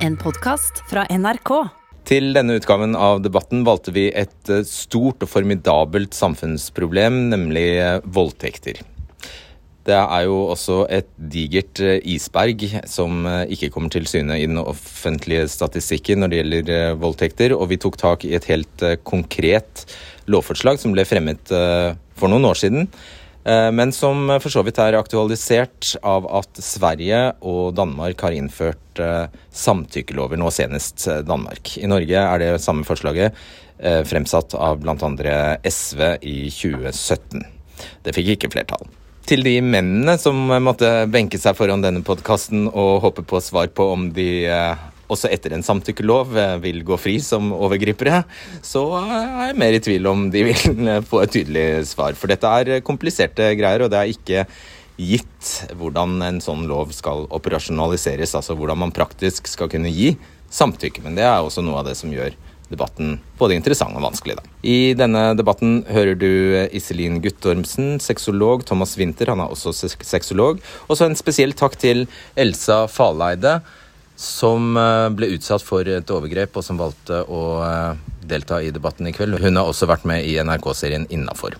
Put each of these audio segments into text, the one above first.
En podkast fra NRK. Til denne utgaven av debatten valgte vi et eh, stort og formidabelt samfunnsproblem, nemlig eh, voldtekter. Det er jo også et digert eh, isberg som ikke kommer til syne i den offentlige statistikken når det gjelder voldtekter, og vi tok tak i et helt konkret lovforslag som ble fremmet for noen år siden men som for så vidt er aktualisert av at Sverige og Danmark har innført eh, samtykkelover, nå senest eh, Danmark. I Norge er det samme forslaget fremsatt av bl.a. SV i 2017. Det fikk ikke flertall. Til de mennene som måtte benke seg foran denne podkasten og håpe på svar på om de også etter en samtykkelov eh, vil gå fri som overgripere, så er jeg mer i tvil om de vil eh, få et tydelig svar. For dette er kompliserte greier, og det er ikke gitt hvordan en sånn lov skal operasjonaliseres, altså hvordan man praktisk skal kunne gi samtykke. Men det er også noe av det som gjør debatten både interessant og vanskelig. Da. I denne debatten hører du Iselin Guttormsen, sexolog, Thomas Winther, han er også sexolog. Og så en spesiell takk til Elsa Faleide, som eh, ble utsatt for et overgrep, og som valgte å eh, delta i debatten i kveld. Hun har også vært med i NRK-serien Innafor.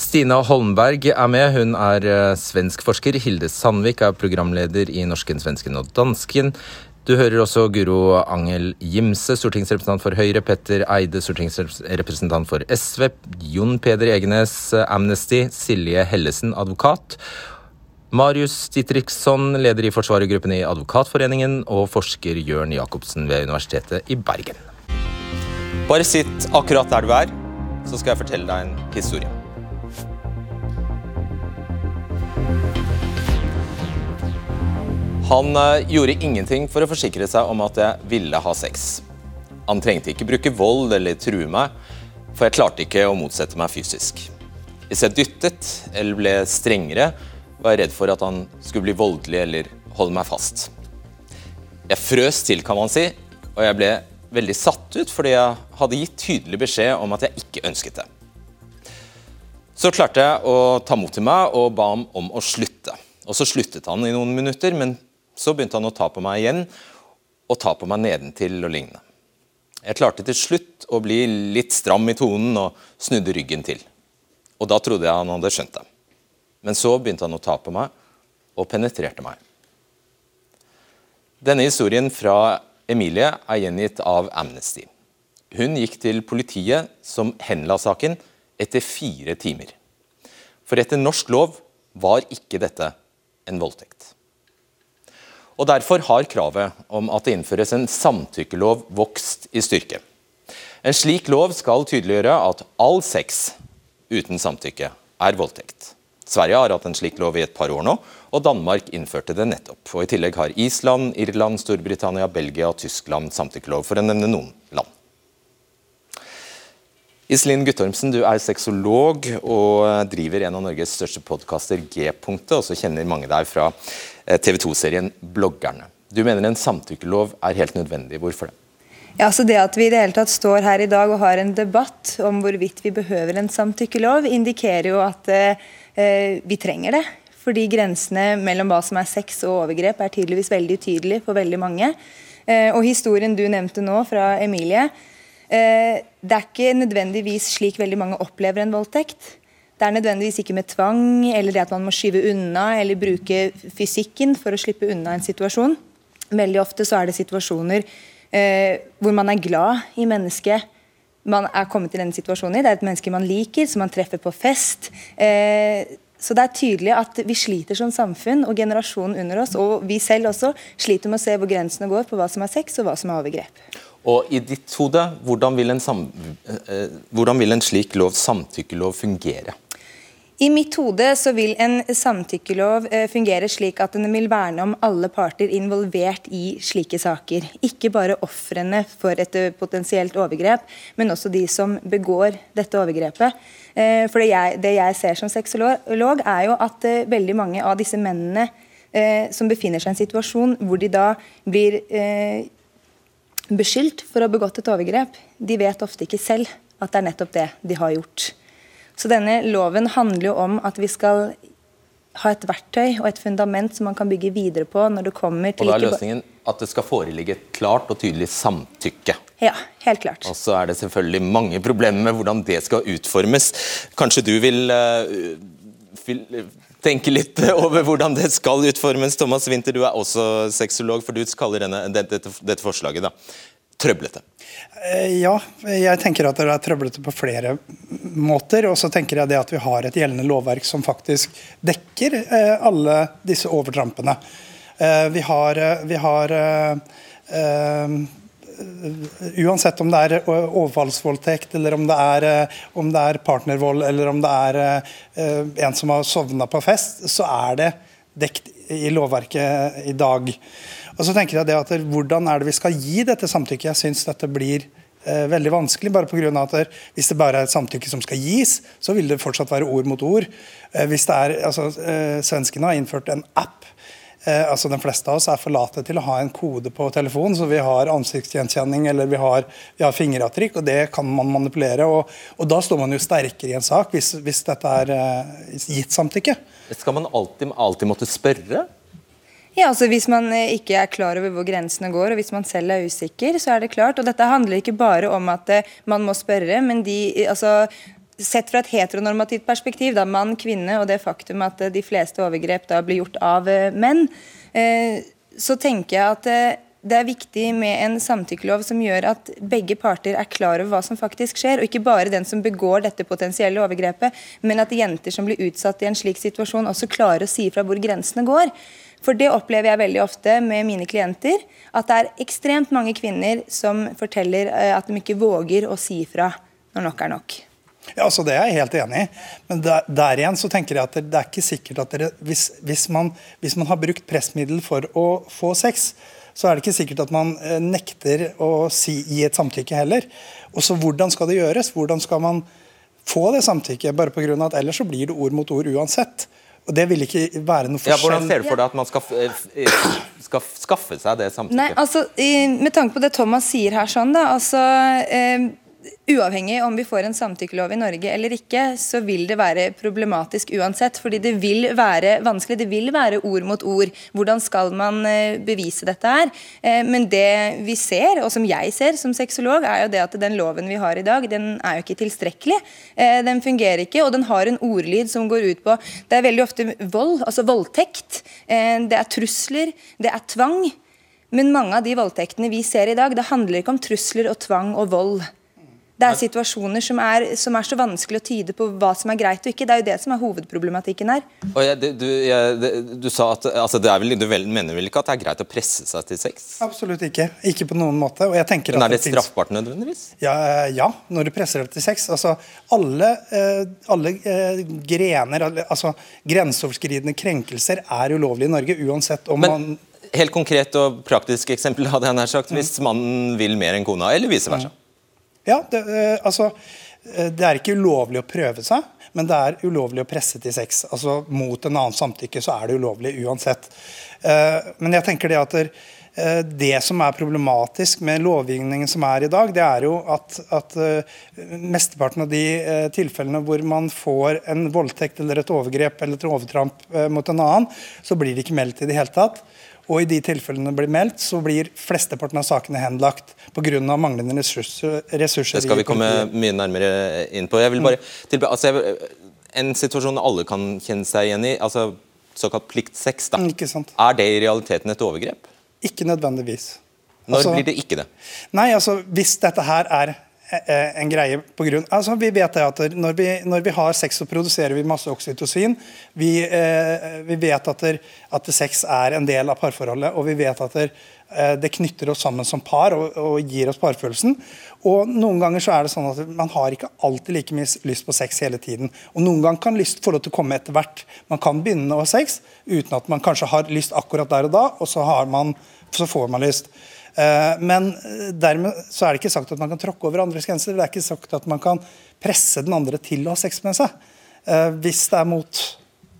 Stina Holmberg er med. Hun er eh, svensk forsker. Hilde Sandvik er programleder i Norsken, svensken og dansken. Du hører også Guro Angel Gimse, stortingsrepresentant for Høyre, Petter Eide, stortingsrepresentant for SV, Jon Peder Egenes, Amnesty, Silje Hellesen, advokat, Marius Ditriksson, leder i forsvarergruppen i Advokatforeningen, og forsker Jørn Jacobsen ved Universitetet i Bergen. Bare sitt akkurat der du er, så skal jeg fortelle deg en historie. Han eh, gjorde ingenting for å forsikre seg om at jeg ville ha sex. Han trengte ikke bruke vold eller true meg, for jeg klarte ikke å motsette meg fysisk. Hvis jeg dyttet eller ble strengere, var jeg redd for at han skulle bli voldelig eller holde meg fast. Jeg frøs til, kan man si, og jeg ble veldig satt ut fordi jeg hadde gitt tydelig beskjed om at jeg ikke ønsket det. Så klarte jeg å ta mot til meg og ba ham om å slutte. Og Så sluttet han i noen minutter, men så begynte han å ta på meg igjen, og ta på meg nedentil og lignende. Jeg klarte til slutt å bli litt stram i tonen og snudde ryggen til. Og da trodde jeg han hadde skjønt det. Men så begynte han å ta på meg og penetrerte meg. Denne historien fra Emilie er gjengitt av Amnesty. Hun gikk til politiet, som henla saken, etter fire timer. For etter norsk lov var ikke dette en voldtekt. Og Derfor har kravet om at det innføres en samtykkelov vokst i styrke. En slik lov skal tydeliggjøre at all sex uten samtykke er voldtekt. Sverige har hatt en slik lov i et par år nå, og Danmark innførte det nettopp. Og I tillegg har Island, Irland, Storbritannia, Belgia og Tyskland samtykkelov, for å nevne noen land. Iselin Guttormsen, du er sexolog og driver en av Norges største podkaster, G-punktet, og så kjenner mange deg fra eh, TV 2-serien Bloggerne. Du mener en samtykkelov er helt nødvendig. Hvorfor det? Ja, så Det at vi i det hele tatt står her i dag og har en debatt om hvorvidt vi behøver en samtykkelov, indikerer jo at eh, Eh, vi trenger det. Fordi grensene mellom hva som er sex og overgrep er tydeligvis veldig utydelige for veldig mange. Eh, og historien du nevnte nå fra Emilie, eh, det er ikke nødvendigvis slik veldig mange opplever en voldtekt. Det er nødvendigvis ikke med tvang eller det at man må skyve unna eller bruke fysikken for å slippe unna en situasjon. Veldig ofte så er det situasjoner eh, hvor man er glad i mennesket man er kommet i denne situasjonen i. Det er et menneske man liker, som man treffer på fest. Eh, så det er tydelig at vi sliter som samfunn, og generasjonen under oss, og vi selv også, sliter med å se hvor grensene går på hva som er sex og hva som er overgrep. Og i ditt hode, hvordan vil en, sam eh, hvordan vil en slik lov, samtykkelov, fungere? I mitt hode så vil en samtykkelov eh, fungere slik at den vil verne om alle parter involvert i slike saker. Ikke bare ofrene for et eh, potensielt overgrep, men også de som begår dette overgrepet. Eh, for det jeg, det jeg ser som sexolog, er jo at veldig mange av disse mennene som befinner seg i en situasjon hvor de da blir beskyldt for å ha begått et overgrep, de vet ofte ikke selv at det er nettopp det de har gjort. Så denne loven handler jo om at vi skal ha et verktøy og et fundament som man kan bygge videre på når det kommer til Og da er løsningen at det skal foreligge et klart og tydelig samtykke. Ja, helt klart. Og så er det selvfølgelig mange problemer med hvordan det skal utformes. Kanskje du vil, uh, vil tenke litt over hvordan det skal utformes. Thomas Winther, du er også sexolog, for du kaller denne, dette, dette forslaget da, trøblete. Eh, ja, jeg tenker at det er trøblete på flere måter. Og så tenker jeg det at vi har et gjeldende lovverk som faktisk dekker eh, alle disse overtrampene. Eh, vi har, vi har Uansett om det er overfallsvoldtekt, eller om det er, om det er partnervold, eller om det er en som har sovna på fest, så er det dekt i lovverket i dag. Og så tenker jeg det at Hvordan er det vi skal gi dette samtykket? Jeg syns dette blir eh, veldig vanskelig. bare på grunn av at Hvis det bare er et samtykke som skal gis, så vil det fortsatt være ord mot ord. Eh, hvis det er, altså, eh, Svenskene har innført en app. Eh, altså De fleste av oss er for late til å ha en kode på telefonen, så vi har ansiktsgjenkjenning eller vi har, vi har fingeravtrykk, og det kan man manipulere. og, og Da står man jo sterkere i en sak hvis, hvis dette er eh, gitt samtykke. Skal man alltid, alltid måtte spørre? Ja, altså Hvis man eh, ikke er klar over hvor grensene går, og hvis man selv er usikker, så er det klart. Og dette handler ikke bare om at eh, man må spørre, men de, eh, altså, Sett fra et heteronormativt perspektiv, da mann, kvinne, og det faktum at de fleste overgrep da blir gjort av menn, så tenker jeg at det er viktig med en samtykkelov som gjør at begge parter er klar over hva som faktisk skjer, og ikke bare den som begår dette potensielle overgrepet, men at jenter som blir utsatt i en slik situasjon, også klarer å si fra hvor grensene går. For det opplever jeg veldig ofte med mine klienter. At det er ekstremt mange kvinner som forteller eh, at de ikke våger å si ifra når nok er nok. Ja, altså Det er jeg helt enig i. Men der, der, igjen så tenker jeg at det, det er ikke sikkert at dere hvis, hvis, man, hvis, man, har brukt pressmiddel for å få sex, så er det ikke sikkert at man eh, nekter å si, gi et samtykke heller. Og så Hvordan skal det gjøres? Hvordan skal man få det samtykket? Bare av at Ellers så blir det ord mot ord uansett. Og det vil ikke være noe forskjell. Ja, hvordan ser du for deg at man skal, eh, skal skaffe seg det samtykket? Nei, altså, Med tanke på det Thomas sier her, sånn da, altså, eh, Uavhengig om vi får en samtykkelov i Norge eller ikke, så vil det være problematisk uansett. fordi det vil være vanskelig. Det vil være ord mot ord. Hvordan skal man eh, bevise dette her? Eh, men det vi ser, og som jeg ser som sexolog, er jo det at den loven vi har i dag, den er jo ikke tilstrekkelig. Eh, den fungerer ikke, og den har en ordlyd som går ut på Det er veldig ofte vold, altså voldtekt. Det er trusler, det er tvang. Men mange av de voldtektene vi ser i dag, det handler ikke om trusler og tvang og vold. Det er situasjoner som er, som er, så vanskelig å tyde på hva som er greit og ikke. Det er jo det som er hovedproblematikken her. Jeg, du, jeg, du, sa at altså vel, Du mener vel ikke at det er greit å presse seg til sex? Absolutt ikke. Ikke på noen måte. Men er det, det straffbart nødvendigvis? Ja, ja, når du presser deg til sex. Altså, alle, eh, alle eh, grener, altså grenseoverskridende krenkelser er ulovlig i Norge, uansett om Men, man Helt konkret og praktisk eksempel hadde jeg nær sagt, hvis mannen vil mer enn kona, eller vice versa. Mm. Ja, det, eh, altså, eh, det er ikke ulovlig å prøve seg, men det er ulovlig å presse til sex. Altså Mot en annen samtykke så er det ulovlig uansett. Eh, men jeg tenker det at det som er problematisk med lovgivningen som er i dag, det er jo at, at mesteparten av de tilfellene hvor man får en voldtekt eller et overgrep eller et overtramp mot en annen, så blir det ikke meldt i det hele tatt. Og i de tilfellene det blir meldt, så blir flesteparten av sakene henlagt pga. manglende ressurser, ressurser. Det skal vi komme mye nærmere inn på. Jeg vil bare tilbe altså jeg, En situasjon alle kan kjenne seg igjen i, altså såkalt plikt 6. Da. Er det i realiteten et overgrep? Ikke nødvendigvis. Når altså, blir det ikke det? Nei, altså Hvis dette her er en greie på grunn, altså Vi vet at når vi, når vi, har sex, så produserer vi masse oksytocin. Vi, eh, vi vet at, der, at, sex er en del av parforholdet, og vi vet at der, eh, det knytter oss sammen som par og, og, gir oss parfølelsen. Og Noen ganger så er det sånn at man har ikke alltid like mye lyst på sex hele tiden. Og Noen ganger kan lyst få lov til å komme etter hvert. Man kan begynne å ha sex uten at man kanskje har lyst akkurat der og da, og så, man, så får man lyst. Eh, men eh, dermed så er det ikke sagt at man kan tråkke over andres grenser. Det er ikke sagt at man kan presse den andre til å ha sex med seg. Eh, hvis det er mot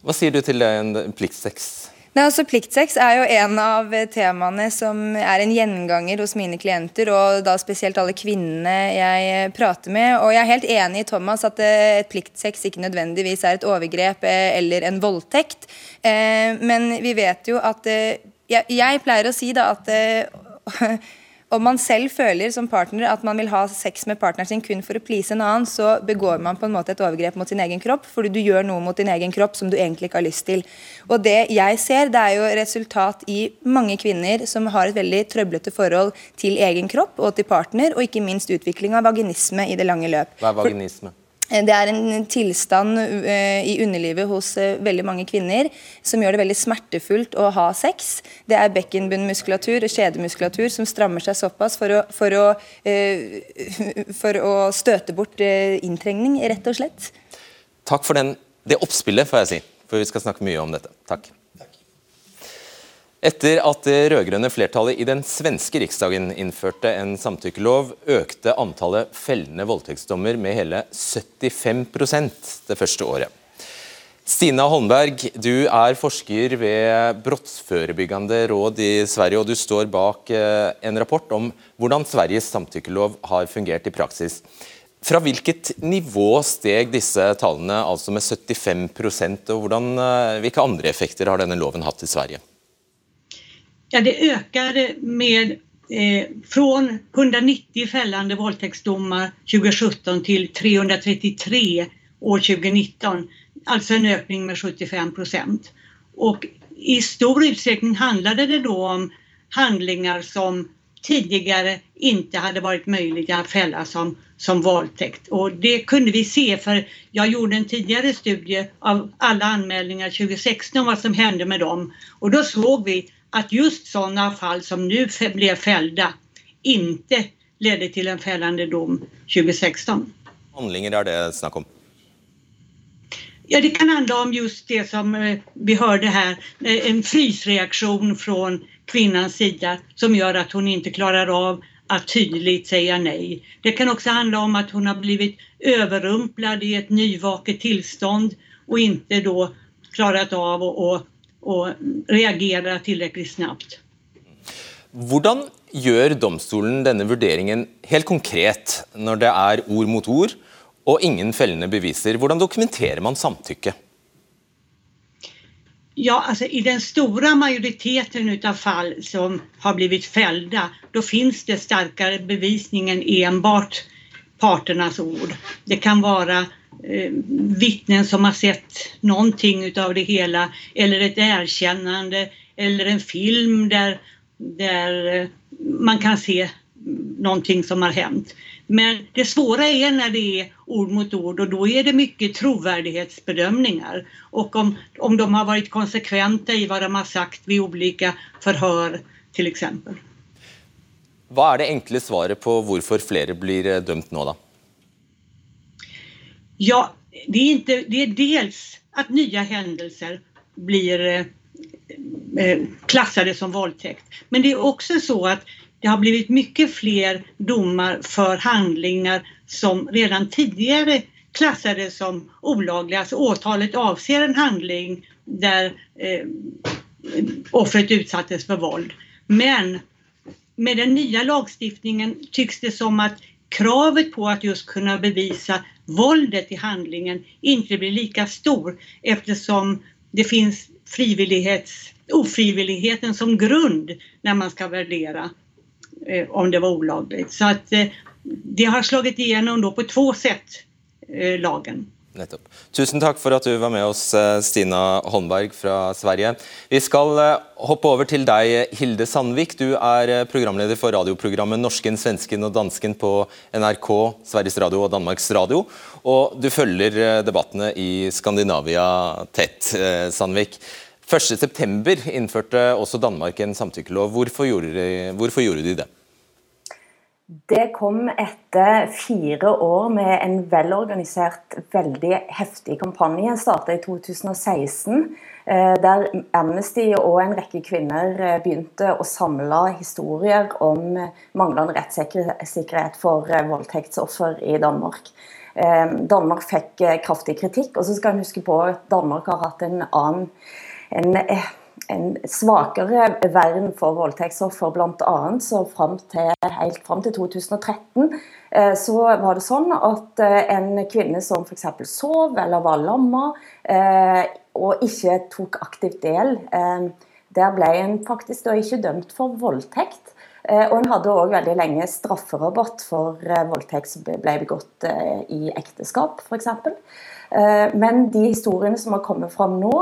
Hva sier du til en pliktsex? Nei, altså Pliktsex er jo en av temaene som er en gjenganger hos mine klienter, og da spesielt alle kvinnene jeg prater med. Og Jeg er helt enig i Thomas at et pliktsex ikke nødvendigvis er et overgrep eller en voldtekt. Eh, men vi vet jo at Jeg pleier å si da at om man selv føler som partner at man vil ha sex med partneren sin kun for å please en annen, så begår man på en måte et overgrep mot sin egen kropp, fordi du gjør noe mot din egen kropp som du egentlig ikke har lyst til. Og Det jeg ser, det er jo resultat i mange kvinner som har et veldig trøblete forhold til egen kropp og til partner, og ikke minst utvikling av vaginisme i det lange løp. Hva er vaginisme? Eh, det er en tilstand uh, i underlivet hos uh, veldig mange kvinner som gjør det veldig smertefullt å ha sex. Det er bekkenbunnmuskulatur og kjedemuskulatur som strammer seg såpass for å, for å, for å støte bort inntrengning, rett og slett. Takk for den, det oppspillet, får jeg si. For vi skal snakke mye om dette. Takk. Etter at det rød-grønne flertallet i den svenske riksdagen innførte en samtykkelov, økte antallet fellende voldtektsdommer med hele 75% det første året. Stina Holmberg, du er forsker ved Brottsforebyggende råd i Sverige, og du står bak eh, en rapport om hvordan Sveriges samtykkelov har fungert i praksis. Fra hvilket nivå steg disse tallene, altså med 75 og hvordan, eh, hvilke andre effekter har denne loven hatt i Sverige? Ja, det ökade med eh, från 190 fällande våldtäktsdomar 2017 till 333 år 2019. Alltså en ökning med 75 procent. Och i stor utsträckning handlade det då om handlingar som tidigare inte hade varit möjliga att fälla som, som våldtäkt. Och det kunde vi se för jag gjorde en tidigare studie av alla anmälningar 2016 vad som hände med dem. Och då såg vi att just sådana fall som nu blev fällda inte ledde till en fällande dom 2016. Handlinger är det snack om? Ja, det kan handla om just det som eh, vi hörde här, eh, en frysreaktion från kvinnans sida som gör att hon inte klarar av att tydligt säga nej. Det kan också handla om att hon har blivit överrumplad i ett nyvaket tillstånd och inte då klarat av att og reagere tilrekkelig snabbt. Hvordan gjør domstolen denne vurderingen helt konkret, når det er ord mot ord og ingen fellende beviser? Hvordan dokumenterer man samtykke? Ja, altså I den store majoriteten av fall som har blitt fällda, da finnes det sterkere bevisning enn enbart parternas ord. Det kan være vittnen som har sett någonting av det hela eller ett erkännande eller en film där, där eh, man kan se någonting som har hänt. Men det svåra är när det är ord mot ord och då är det mycket trovärdighetsbedömningar. Och om, om de har varit konsekventa i vad de har sagt vid olika förhör till exempel. Hva er det enkle svaret på hvorfor flere blir eh, dømt nå, da? Ja, det är, inte, det är dels att nya händelser blir eh, eh, klassade som våldtäkt. Men det är också så att det har blivit mycket fler domar för handlingar som redan tidigare klassades som olagliga. Alltså åtalet avser en handling där eh, offret utsattes för våld. Men med den nya lagstiftningen tycks det som att kravet på att just kunna bevisa våldet i handlingen inte blir lika stor eftersom det finns ofrivilligheten som grund när man ska värdera eh, om det var olagligt. Så att eh, det har slagit igenom då på två sätt, eh, lagen. Nettopp. Tusen takk for at du var med oss, eh, Stina Holmberg fra Sverige. Vi skal eh, hoppe over til deg, Hilde Sandvik. Du er eh, programleder for radioprogrammet Norsken, svensken og dansken på NRK, Sveriges Radio og Danmarks Radio. Og du følger debattene i Skandinavia tett, Sandvik. 1.9 innførte også Danmark en samtykkelov. Hvorfor gjorde, de, hvorfor gjorde de det? Det kom etter fire år med en velorganisert, veldig heftig kampanje. Starta i 2016, eh, der Amnesty og en rekke kvinner eh, begynte å samle historier om manglende rettssikkerhet for eh, voldtektsoffer i Danmark. Danmark fikk kraftig kritikk, og så skal en huske på at Danmark har hatt en annen en en svakere vern for voldtektsoffer, bl.a. så fram til, helt fram til 2013 eh, så var det sånn at eh, en kvinne som f.eks. sov eller var lamma og ikke tok aktivt del, der ble en faktisk ikke dømt for voldtekt. Og hun hadde òg veldig lenge strafferobot for voldtekt som ble begått i ekteskap, f.eks. Men de historiene som har kommet fram nå,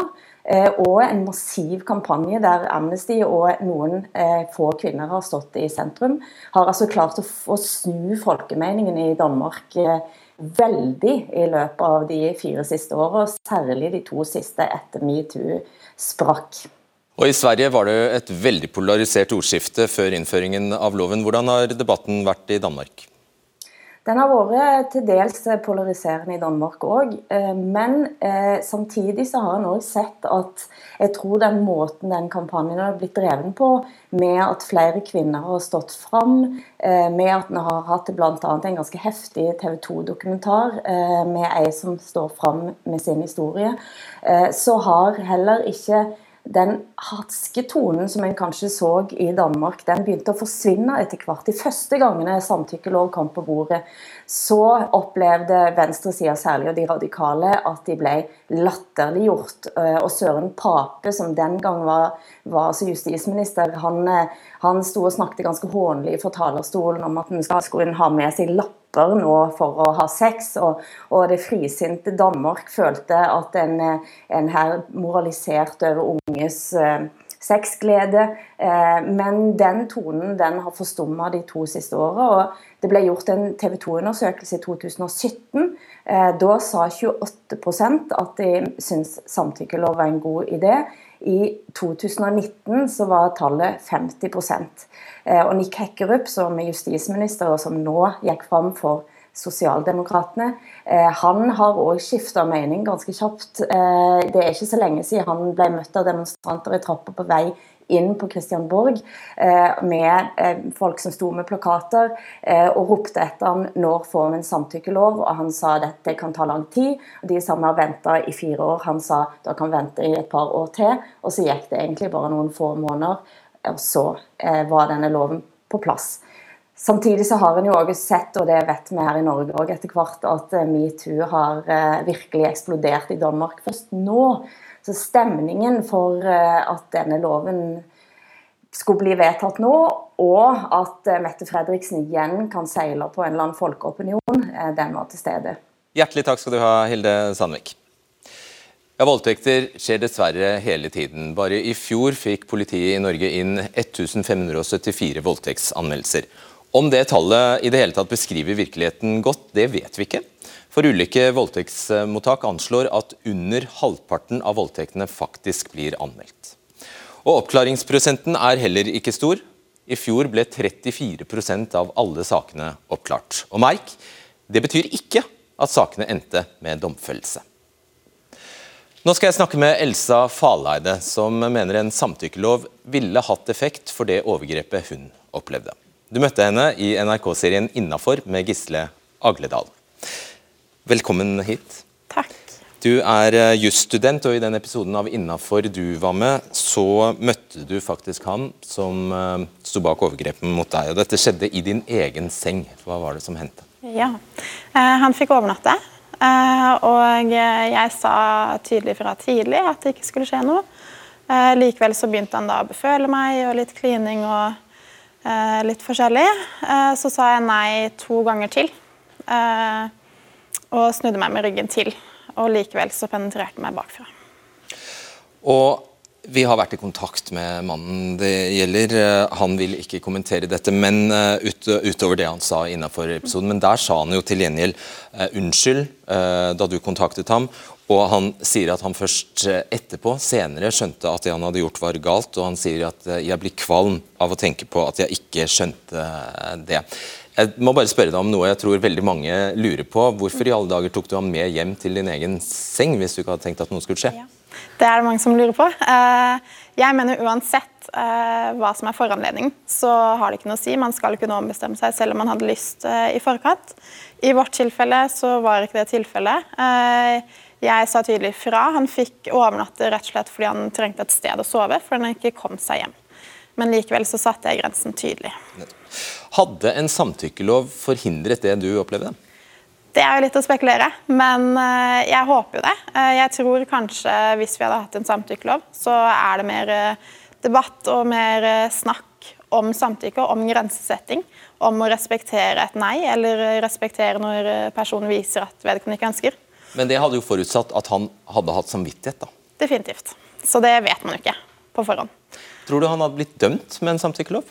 Eh, og en massiv kampanje der Amnesty og noen eh, få kvinner har stått i sentrum, har altså klart å, snu folkemeningen i Danmark eh, veldig i løpet av de fire siste åra, særlig de to siste etter metoo sprakk. Og I Sverige var det et veldig polarisert ordskifte før innføringen av loven. Hvordan har debatten vært i Danmark? Den har vært til dels polariserende i Danmark òg, eh, men eh, samtidig så har en òg sett at jeg tror den måten den kampanjen har blitt drevet på, med at flere kvinner har stått fram, eh, med at en har hatt bl.a. en ganske heftig TV 2-dokumentar med ei som står fram med sin historie, så har heller ikke den hatske tonen som en kanskje så i Danmark, den begynte å forsvinne etter hvert. De første gangene samtykkelov kom på bordet, så opplevde venstresida særlig, og de radikale, at de ble latterliggjort. Eh, og Søren Pape, som den gang var, var altså justisminister, han, eh, han sto og snakket ganske hånlig fra talerstolen om at en skulle ha med seg lapp stopper nå for å ha sex. Og, og det frisinte Danmark følte at en, en her moraliserte over unges eh, sexglede. Eh, men den tonen den har forstumma de to siste åra. Og det ble gjort en TV 2-undersøkelse i 2017. Eh, da sa 28% at de syntes samtykkelov var en god idé. I 2019 så var tallet 50 Eh, og Nick Hekkerup, som er justisminister og som nå gikk fram for Sosialdemokratene, eh, han har òg skifta mening ganske kjapt. Eh, det er ikke så lenge siden han ble møtt av demonstranter i trappa på vei inn på Christianborg med folk som sto med plakater og ropte etter han når får vi en samtykkelov, og han sa dette kan ta lang tid. De samme har venta i fire år, han sa da kan vente i et par år til. Og så gikk det egentlig bare noen få måneder og så eh, var denne loven på plass. Samtidig så har en jo også sett, og det vet vi her i Norge også etter hvert, at eh, metoo har eh, virkelig eksplodert i Danmark først nå. Så stemningen for at denne loven skulle bli vedtatt nå, og at Mette Fredriksen igjen kan seile på en eller annen folkeopinion, den var til stede. Hjertelig takk skal du ha, Hilde Sandvik. Ja, Voldtekter skjer dessverre hele tiden. Bare i fjor fikk politiet i Norge inn 1574 voldtektsanmeldelser. Om det tallet i det hele tatt beskriver virkeligheten godt, det vet vi ikke. For ulike voldtektsmottak anslår at under halvparten av voldtektene faktisk blir anmeldt. Og Oppklaringsprosenten er heller ikke stor. I fjor ble 34% av alle sakene oppklart. Og merk, det betyr ikke at sakene endte med domfellelse. Nå skal jeg snakke med Elsa Faleide, som mener en samtykkelov ville hatt effekt for det overgrepet hun opplevde. Du møtte henne i NRK-serien 'Innafor' med Gisle Agledal. Velkommen hit. Takk. Du er eh, jusstudent, og i den episoden av 'Innafor' du var med, så møtte du faktisk han som uh, sto bak overgrepen mot deg. og Dette skjedde i din egen seng. Hva var det som hendte? Ja, uh, Han fikk overnatte. Eh, og jeg sa tydelig fra tidlig at det ikke skulle skje noe. Eh, likevel så begynte han da å beføle meg og litt klining og eh, litt forskjellig. Så sa jeg nei to ganger til. Og snudde meg med ryggen til. Og likevel så penetrerte meg bakfra. Og vi har vært i kontakt med mannen det gjelder. Eh, han vil ikke kommentere dette men uh, ut, utover det han sa innenfor episoden. Men der sa han jo til gjengjeld uh, unnskyld uh, da du kontaktet ham. Og han sier at han først etterpå, senere, skjønte at det han hadde gjort var galt. Og han sier at jeg blir kvalm av å tenke på at jeg ikke skjønte det. Jeg må bare spørre deg om noe jeg tror veldig mange lurer på. Hvorfor i alle dager tok du ham med hjem til din egen seng hvis du ikke hadde tenkt at noe skulle skje? Ja. Det er det mange som lurer på. Eh, jeg mener uansett eh, hva som er foranledning, så har det ikke noe å si. Man skal nå ombestemme seg selv om man hadde lyst eh, i forkant. I vårt tilfelle så var ikke det tilfellet. Jeg sa tydelig fra. Han fikk overnatte rett og slett fordi han trengte et sted å sove, fordi han ikke kom seg hjem. Men likevel så satte jeg grensen tydelig. Hadde en samtykkelov forhindret det du opplevde? Det er jo litt å spekulere, men eh, jeg håper jo det. Eh, jeg tror kanskje hvis vi hadde hatt en samtykkelov, så er det mer eh, debatt og mer snakk om samtykke, om grensesetting. Om å respektere et nei, eller respektere når personen viser at vedkommende ikke ønsker. Men det hadde jo forutsatt at han hadde hatt samvittighet, da? Definitivt. Så det vet man jo ikke på forhånd. Tror du han hadde blitt dømt med en samtykkelov?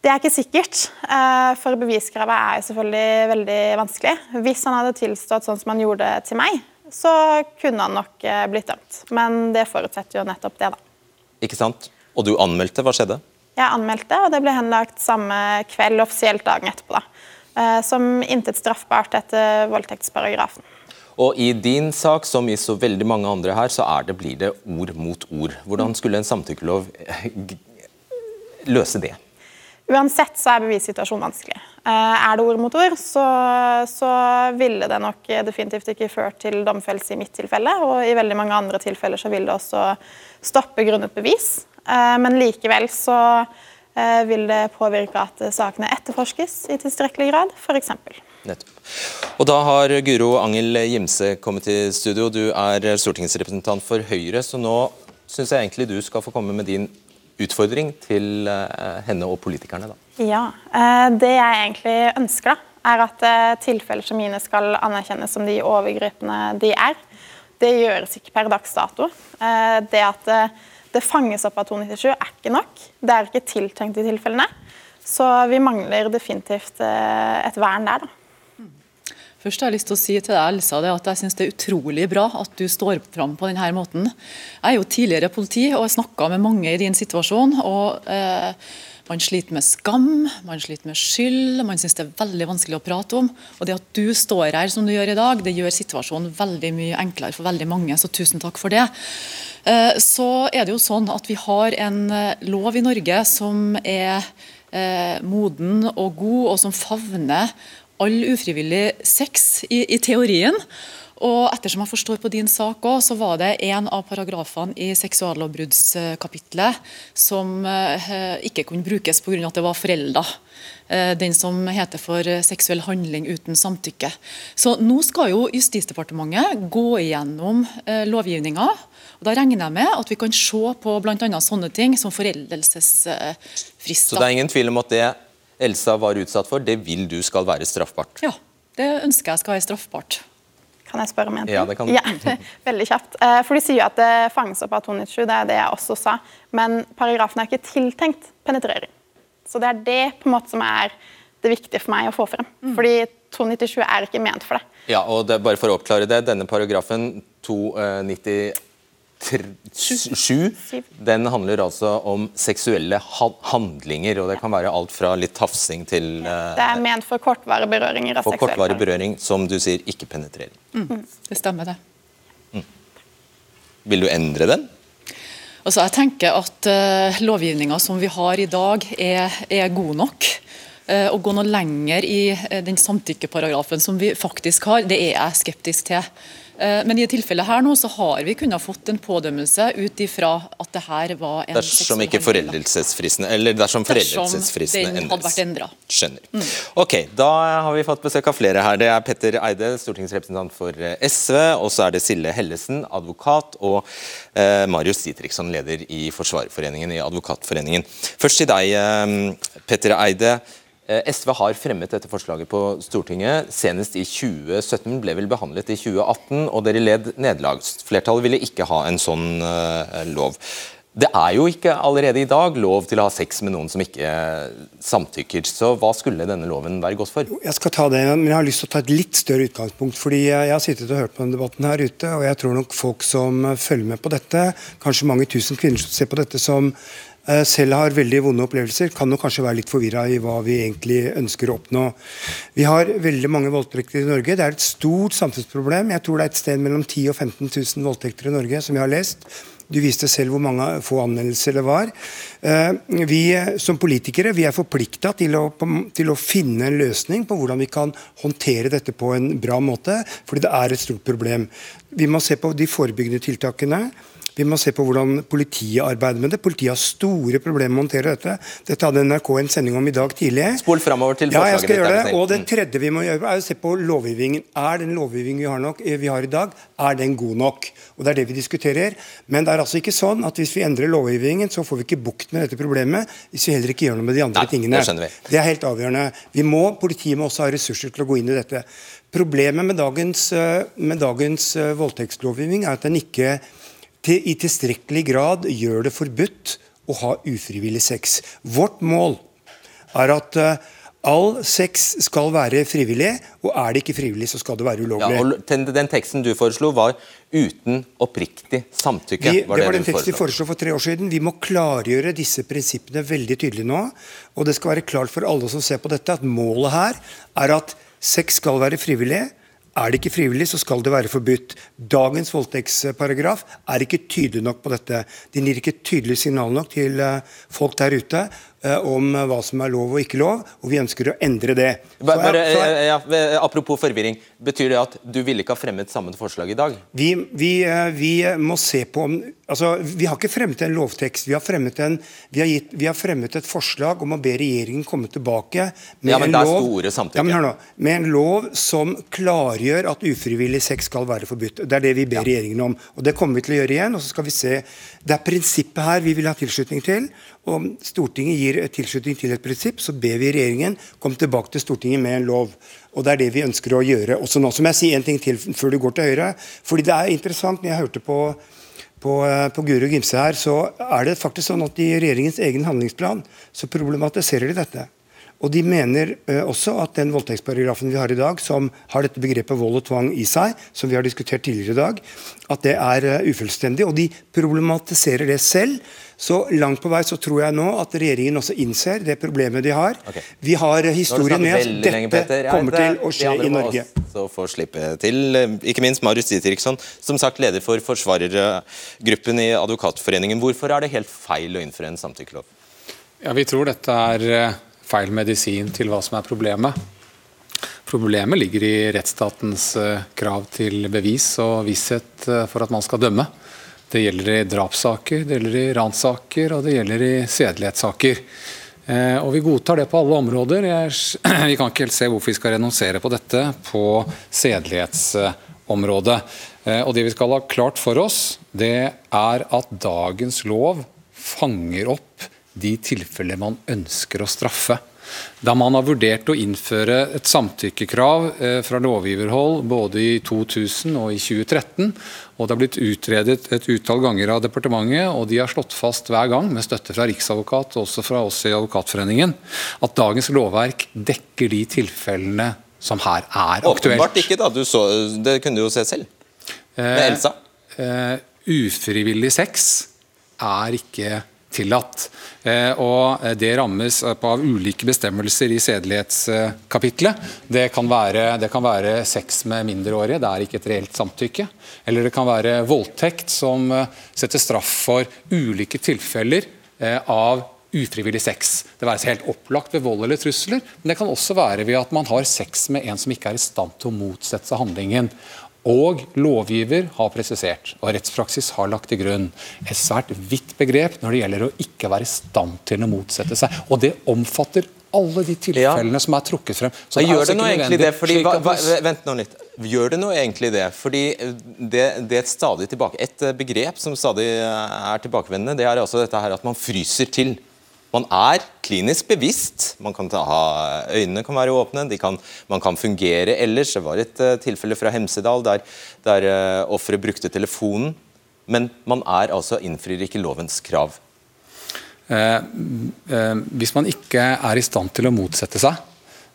Det er ikke sikkert, eh, for beviskravet er jo selvfølgelig veldig vanskelig. Hvis han hadde tilstått sånn som han gjorde til meg, så kunne han nok eh, blitt dømt. Men det forutsetter jo nettopp det, da. Ikke sant? Og du anmeldte, hva skjedde? Jeg anmeldte, og det ble henlagt samme kveld, offisielt dagen etterpå. da. Eh, som intet straffbart etter voldtektsparagrafen. Og I din sak, som i så veldig mange andre her, så det, blir det ord mot ord. Hvordan skulle en samtykkelov løse det? Uansett så er bevissituasjonen vanskelig. Eh, er det ord mot ord, så, så, ville det nok definitivt ikke ført til domfellelse i mitt tilfelle. Og i veldig mange andre tilfeller så vil det også stoppe grunnet bevis. Eh, men likevel så eh, vil det påvirke at sakene etterforskes i tilstrekkelig grad, f.eks. Nettopp. Og da har Guro Angel Gimse kommet til studio. Du er stortingsrepresentant for Høyre, så nå syns jeg egentlig du skal få komme med din utfordring til eh, henne og politikerne? da? Ja, eh, Det jeg egentlig ønsker, da, er at eh, tilfeller som mine skal anerkjennes som de overgripende de er. Det gjøres ikke per dags dato. Det at det fanges opp av 297 er ikke nok. Det er ikke tiltenkt i tilfellene. Så vi mangler definitivt et vern der. da. Først har jeg lyst til å si til deg, Elsa, at jeg synes det er utrolig bra at du står fram på denne måten. Jeg er jo tidligere politi og har snakka med mange i din situasjon. og eh, Man sliter med skam, man sliter med skyld, man syns det er veldig vanskelig å prate om. Og Det at du står her som du gjør i dag, det gjør situasjonen veldig mye enklere for veldig mange. Så tusen takk for det. Eh, så er det jo sånn at vi har en eh, lov i Norge som er eh, moden og god, og som favner all ufrivillig sex i, i teorien. Og ettersom jeg forstår på din sak også, så var det en av paragrafene i seksuallovbruddskapitlet som eh, ikke kunne brukes pga. at det var forelda. Eh, den som heter for seksuell handling uten samtykke. Så nå skal jo Justisdepartementet gå igjennom eh, lovgivninga. Da regner jeg med at vi kan se på bl.a. sånne ting som foreldelsesfrister. Så det er ingen tvil om at det Elsa var utsatt for, det vil du skal være straffbart? Ja, det ønsker jeg skal være straffbart. Kan jeg spørre om en ting? Ja, det kan du. Ja, veldig kjapt. Eh, for De sier at det fanges opp av 297, det er det jeg også sa. Men paragrafen er ikke tiltenkt penetrering. Så det er det på en måte som er det viktige for meg å få frem. Mm. Fordi 297 er ikke ment for det. Ja, og det, Bare for å oppklare det, denne paragrafen 290 7. Den handler altså om seksuelle handlinger. og Det kan være alt fra litt tafsing til uh, Det er ment for kortvarig berøringer For kortvarig berøring, som du sier, ikke penetrering. Mm. mm. Det stemmer, det. Mm. Vil du endre den? Altså, jeg tenker at uh, lovgivninga som vi har i dag, er, er god nok. Uh, å gå noe lenger i uh, den samtykkeparagrafen som vi faktisk har, det er jeg skeptisk til. Eh, men i tilfellet her nå så har vi kunnet fått en pådømmelse ut ifra at det her var en Dersom ikke foreldelsesfristen eller dersom foreldelsesfristen den Hadde vært endret. Skjønner. Mm. Ok, Da har vi fått besøk av flere her. Det er Petter Eide, stortingsrepresentant for eh, SV. Og så er det Sille Hellesen, advokat. Og eh, Marius Ditriksson, leder i Forsvarerforeningen i Advokatforeningen. Først til deg, eh, Petter Eide. Eh, SV har fremmet dette forslaget på Stortinget senest i 2017, ble vel behandlet i 2018, og dere led nederlag. Flertallet ville ikke ha en sånn uh, lov. Det er jo ikke allerede i dag lov til å ha sex med noen som ikke samtykker. Så hva skulle denne loven være godt for? Jeg skal ta det, men jeg har lyst til å ta et litt større utgangspunkt. fordi Jeg har sittet og hørt på denne debatten her ute, og jeg tror nok folk som følger med på dette, kanskje mange tusen kvinner som ser på dette som Eh, selv har veldig vonde opplevelser, kan nok kanskje være litt forvirra i hva vi egentlig ønsker å oppnå. Vi har veldig mange voldtekter i Norge. Det er et stort samfunnsproblem. Jeg tror det er et sted mellom 10 og 15 000 voldtekter i Norge, som jeg har lest. Du viste selv hvor mange få anmeldelser det var. Eh, vi som politikere vi er forplikta til, til, å finne en løsning på hvordan vi kan håndtere dette på en bra måte, fordi det er et stort problem. Vi må se på de forebyggende tiltakene. Vi må se på hvordan politiet arbeider med det. Politiet har store problemer med å håndtere dette. Dette hadde NRK en sending om i dag tidlig. Spol framover til forslaget ja, jeg skal gjøre det. Og det tredje vi må gjøre, er å se på lovgivningen. Er den lovgivningen vi har, nok, eh, vi har i dag, er den god nok? Og Det er det vi diskuterer. Men det er altså ikke sånn at hvis vi endrer lovgivningen, så får vi ikke bukt med dette problemet hvis vi heller ikke gjør noe med de andre Nei, tingene. Det, det er helt avgjørende. Vi må, Politiet må også ha ressurser til å gå inn i dette. Problemet med dagens, eh, med dagens eh, voldtektslovgivning er at den ikke til, i tilstrekkelig grad gjør det forbudt å ha ufrivillig sex. Vårt mål er at uh, all sex skal være frivillig, og er det ikke frivillig, så skal det være ulovlig. Ja, og den, den teksten du foreslo, var uten oppriktig samtykke? Vi, var det, det var den teksten vi foreslo for tre år siden. Vi må klargjøre disse prinsippene veldig tydelig nå. Og det skal være klart for alle som ser på dette, at målet her er at sex skal være frivillig. Er det ikke frivillig, så skal det være forbudt. Dagens voldtektsparagraf er ikke tydelig nok på dette. Den gir ikke tydelig signal nok til eh, folk der ute Eh, om hva som er lov og ikke lov, og vi ønsker å endre det. Bare, bare, ja, apropos forvirring, betyr det at du ville ikke ha fremmet samme forslag i dag? Vi, vi, eh, vi må se på om altså, Vi har ikke fremmet en lovtekst. Vi har fremmet, en, vi har gitt, vi har fremmet et forslag om å be regjeringen komme tilbake med, ja, en, lov, ja, nå, med en lov som klargjør at ufrivillig sex skal være forbudt. Det er det vi ber regjeringen om. og Det kommer vi til å gjøre igjen. og så skal vi se. Det er prinsippet her vi vil ha tilslutning til. Om Stortinget gir tilslutning til et prinsipp, så ber vi regjeringen komme tilbake til Stortinget med en lov. Og Det er det vi ønsker å gjøre også nå. Så må jeg si en ting til før du går til Høyre. fordi det er interessant, når jeg hørte på, på, eh, på Guro Gimse her, så er det faktisk sånn at i regjeringens egen handlingsplan så problematiserer de dette. Og De mener uh, også at den voldtektsparagrafen vi har i dag, som har dette begrepet vold og tvang i seg, som vi har diskutert tidligere i dag, at det er uh, ufullstendig. Og de problematiserer det selv. Så langt på vei så tror jeg nå at regjeringen også innser det problemet de har. Okay. Vi har historien med at dette lenge, kommer til å skje i Norge. Så får slippe til. Ikke minst Marius Dietriksson, som sagt leder for forsvarergruppen i Advokatforeningen. Hvorfor er det helt feil å innføre en samtykkelov? Ja, Vi tror dette er eh, feil medisin til hva som er problemet. Problemet ligger i rettsstatens eh, krav til bevis og visshet eh, for at man skal dømme. Det gjelder i drapssaker, det gjelder i ranssaker og det gjelder i sedelighetssaker. Eh, og Vi godtar det på alle områder. Vi kan ikke helt se hvorfor vi skal renonsere på dette på sedelighetsområdet. Og Det vi skal ha klart for oss, det er at dagens lov fanger opp de tilfeller man ønsker å straffe. Da man har vurdert å innføre et samtykkekrav eh, fra lovgiverhold både i 2000 og i 2013, og det har blitt utredet et utall ganger av departementet, og de har slått fast hver gang, med støtte fra Riksadvokat og også fra oss i Advokatforeningen, at dagens lovverk dekker de tilfellene som her er aktuelt. Åpenbart ikke, da. Så, det kunne du jo se selv. Med Elsa. Uh, Uh, ufrivillig sex er ikke tillatt. Eh, og Det rammes av ulike bestemmelser i sedelighetskapitlet. Det kan, være, det kan være sex med mindreårige, det er ikke et reelt samtykke. Eller det kan være voldtekt, som eh, setter straff for ulike tilfeller eh, av ufrivillig sex. Det være helt opplagt ved vold eller trusler, men det kan også være ved at man har sex med en som ikke er i stand til å motsette seg handlingen. Og lovgiver har presisert, og rettspraksis har lagt til grunn, et svært vidt begrep når det gjelder å ikke være i stand til å motsette seg. Og det omfatter alle de tilfellene ja. som er trukket frem. Så gjør det, det nå egentlig det? Fordi, hva, vent nå litt. Gjør det nå egentlig det? Fordi det, det er et stadig tilbake, et begrep som stadig er tilbakevendende, det er altså dette her at man fryser til. Man er klinisk bevisst. Man kan ta, Øynene kan være åpne, kan, man kan fungere ellers. Det var et uh, tilfelle fra Hemsedal der, der uh, offeret brukte telefonen. Men man er altså innfrir ikke lovens krav. Eh, eh, hvis man ikke er i stand til å motsette seg,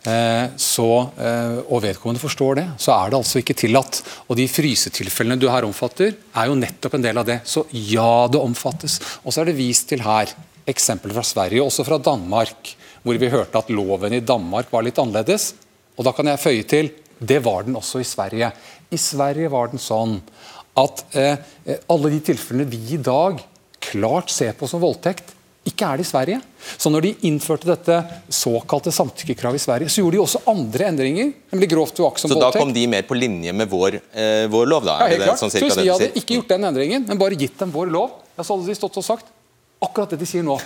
eh, så, eh, og vedkommende forstår det, så er det altså ikke tillatt. Og De frysetilfellene du her omfatter, er jo nettopp en del av det. Så ja, det omfattes. Og så er det vist til her eksempler fra Sverige, og også fra Danmark, hvor vi hørte at loven i Danmark var litt annerledes. Og da kan jeg føye til det var den også i Sverige. I Sverige var den sånn at eh, alle de tilfellene vi i dag klart ser på som voldtekt, ikke er det i Sverige. Så når de innførte dette såkalte samtykkekravet i Sverige, så gjorde de også andre endringer. nemlig grovt uaktsom Så da voldtekt. kom de mer på linje med vår, eh, vår lov, da? Ja, helt klart. sånn Så Hvis vi hadde ikke gjort den endringen, men bare gitt dem vår lov, ja, så hadde de stått og sagt akkurat det de sier nå.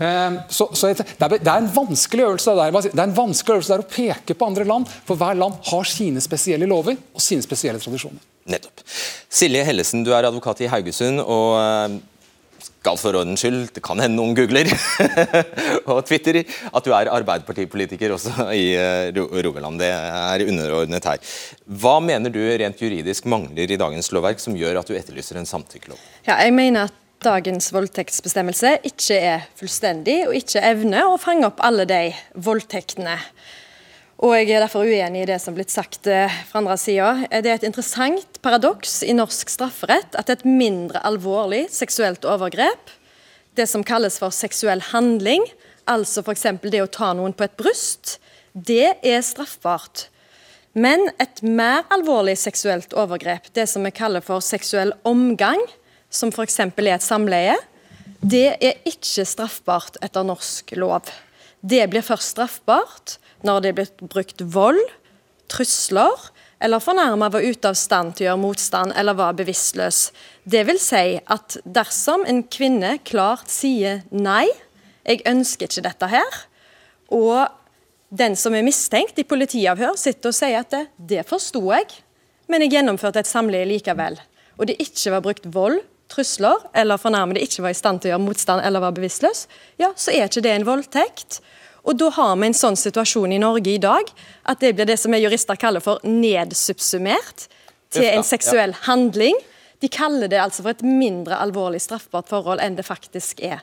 Eh, Så, så det, er, det er en vanskelig øvelse der. Det er en vanskelig øvelse der å peke på andre land, for hver land har sine spesielle lover og sine spesielle tradisjoner. Nettopp. Silje Hellesen, du er advokat i Haugesund, og eh, skal for ordens skyld, det kan hende noen googler og Twitter, at du er Arbeiderpartipolitiker også i eh, Rogaland. Det er underordnet her. Hva mener du rent juridisk mangler i dagens lovverk som gjør at du etterlyser en samtykkelov? Ja, jeg mener at dagens voldtektsbestemmelse ikke er fullstendig, og ikke evner å fange opp alle de voldtektene. Og jeg er derfor uenig i det som er blitt sagt eh, fra andre sida. Det er et interessant paradoks i norsk strafferett at et mindre alvorlig seksuelt overgrep, det som kalles for seksuell handling, altså f.eks. det å ta noen på et bryst, det er straffbart. Men et mer alvorlig seksuelt overgrep, det som vi kaller for seksuell omgang, som f.eks. er et samleie, det er ikke straffbart etter norsk lov. Det blir først straffbart når det er blitt brukt vold, trusler, eller fornærma var ute av stand til å gjøre motstand eller var bevisstløs. Det vil si at dersom en kvinne klart sier nei, jeg ønsker ikke dette her, og den som er mistenkt i politiavhør, sitter og sier at det, det forsto jeg, men jeg gjennomførte et samleie likevel. Og det ikke var brukt vold, trusler eller fornærmede ikke var i stand til å gjøre motstand eller var bevisstløs, ja, så er ikke det en voldtekt. Og da har vi en sånn situasjon i Norge i dag at det blir det som vi jurister kaller for nedsubsumert til en seksuell handling. De kaller det altså for et mindre alvorlig straffbart forhold enn det faktisk er.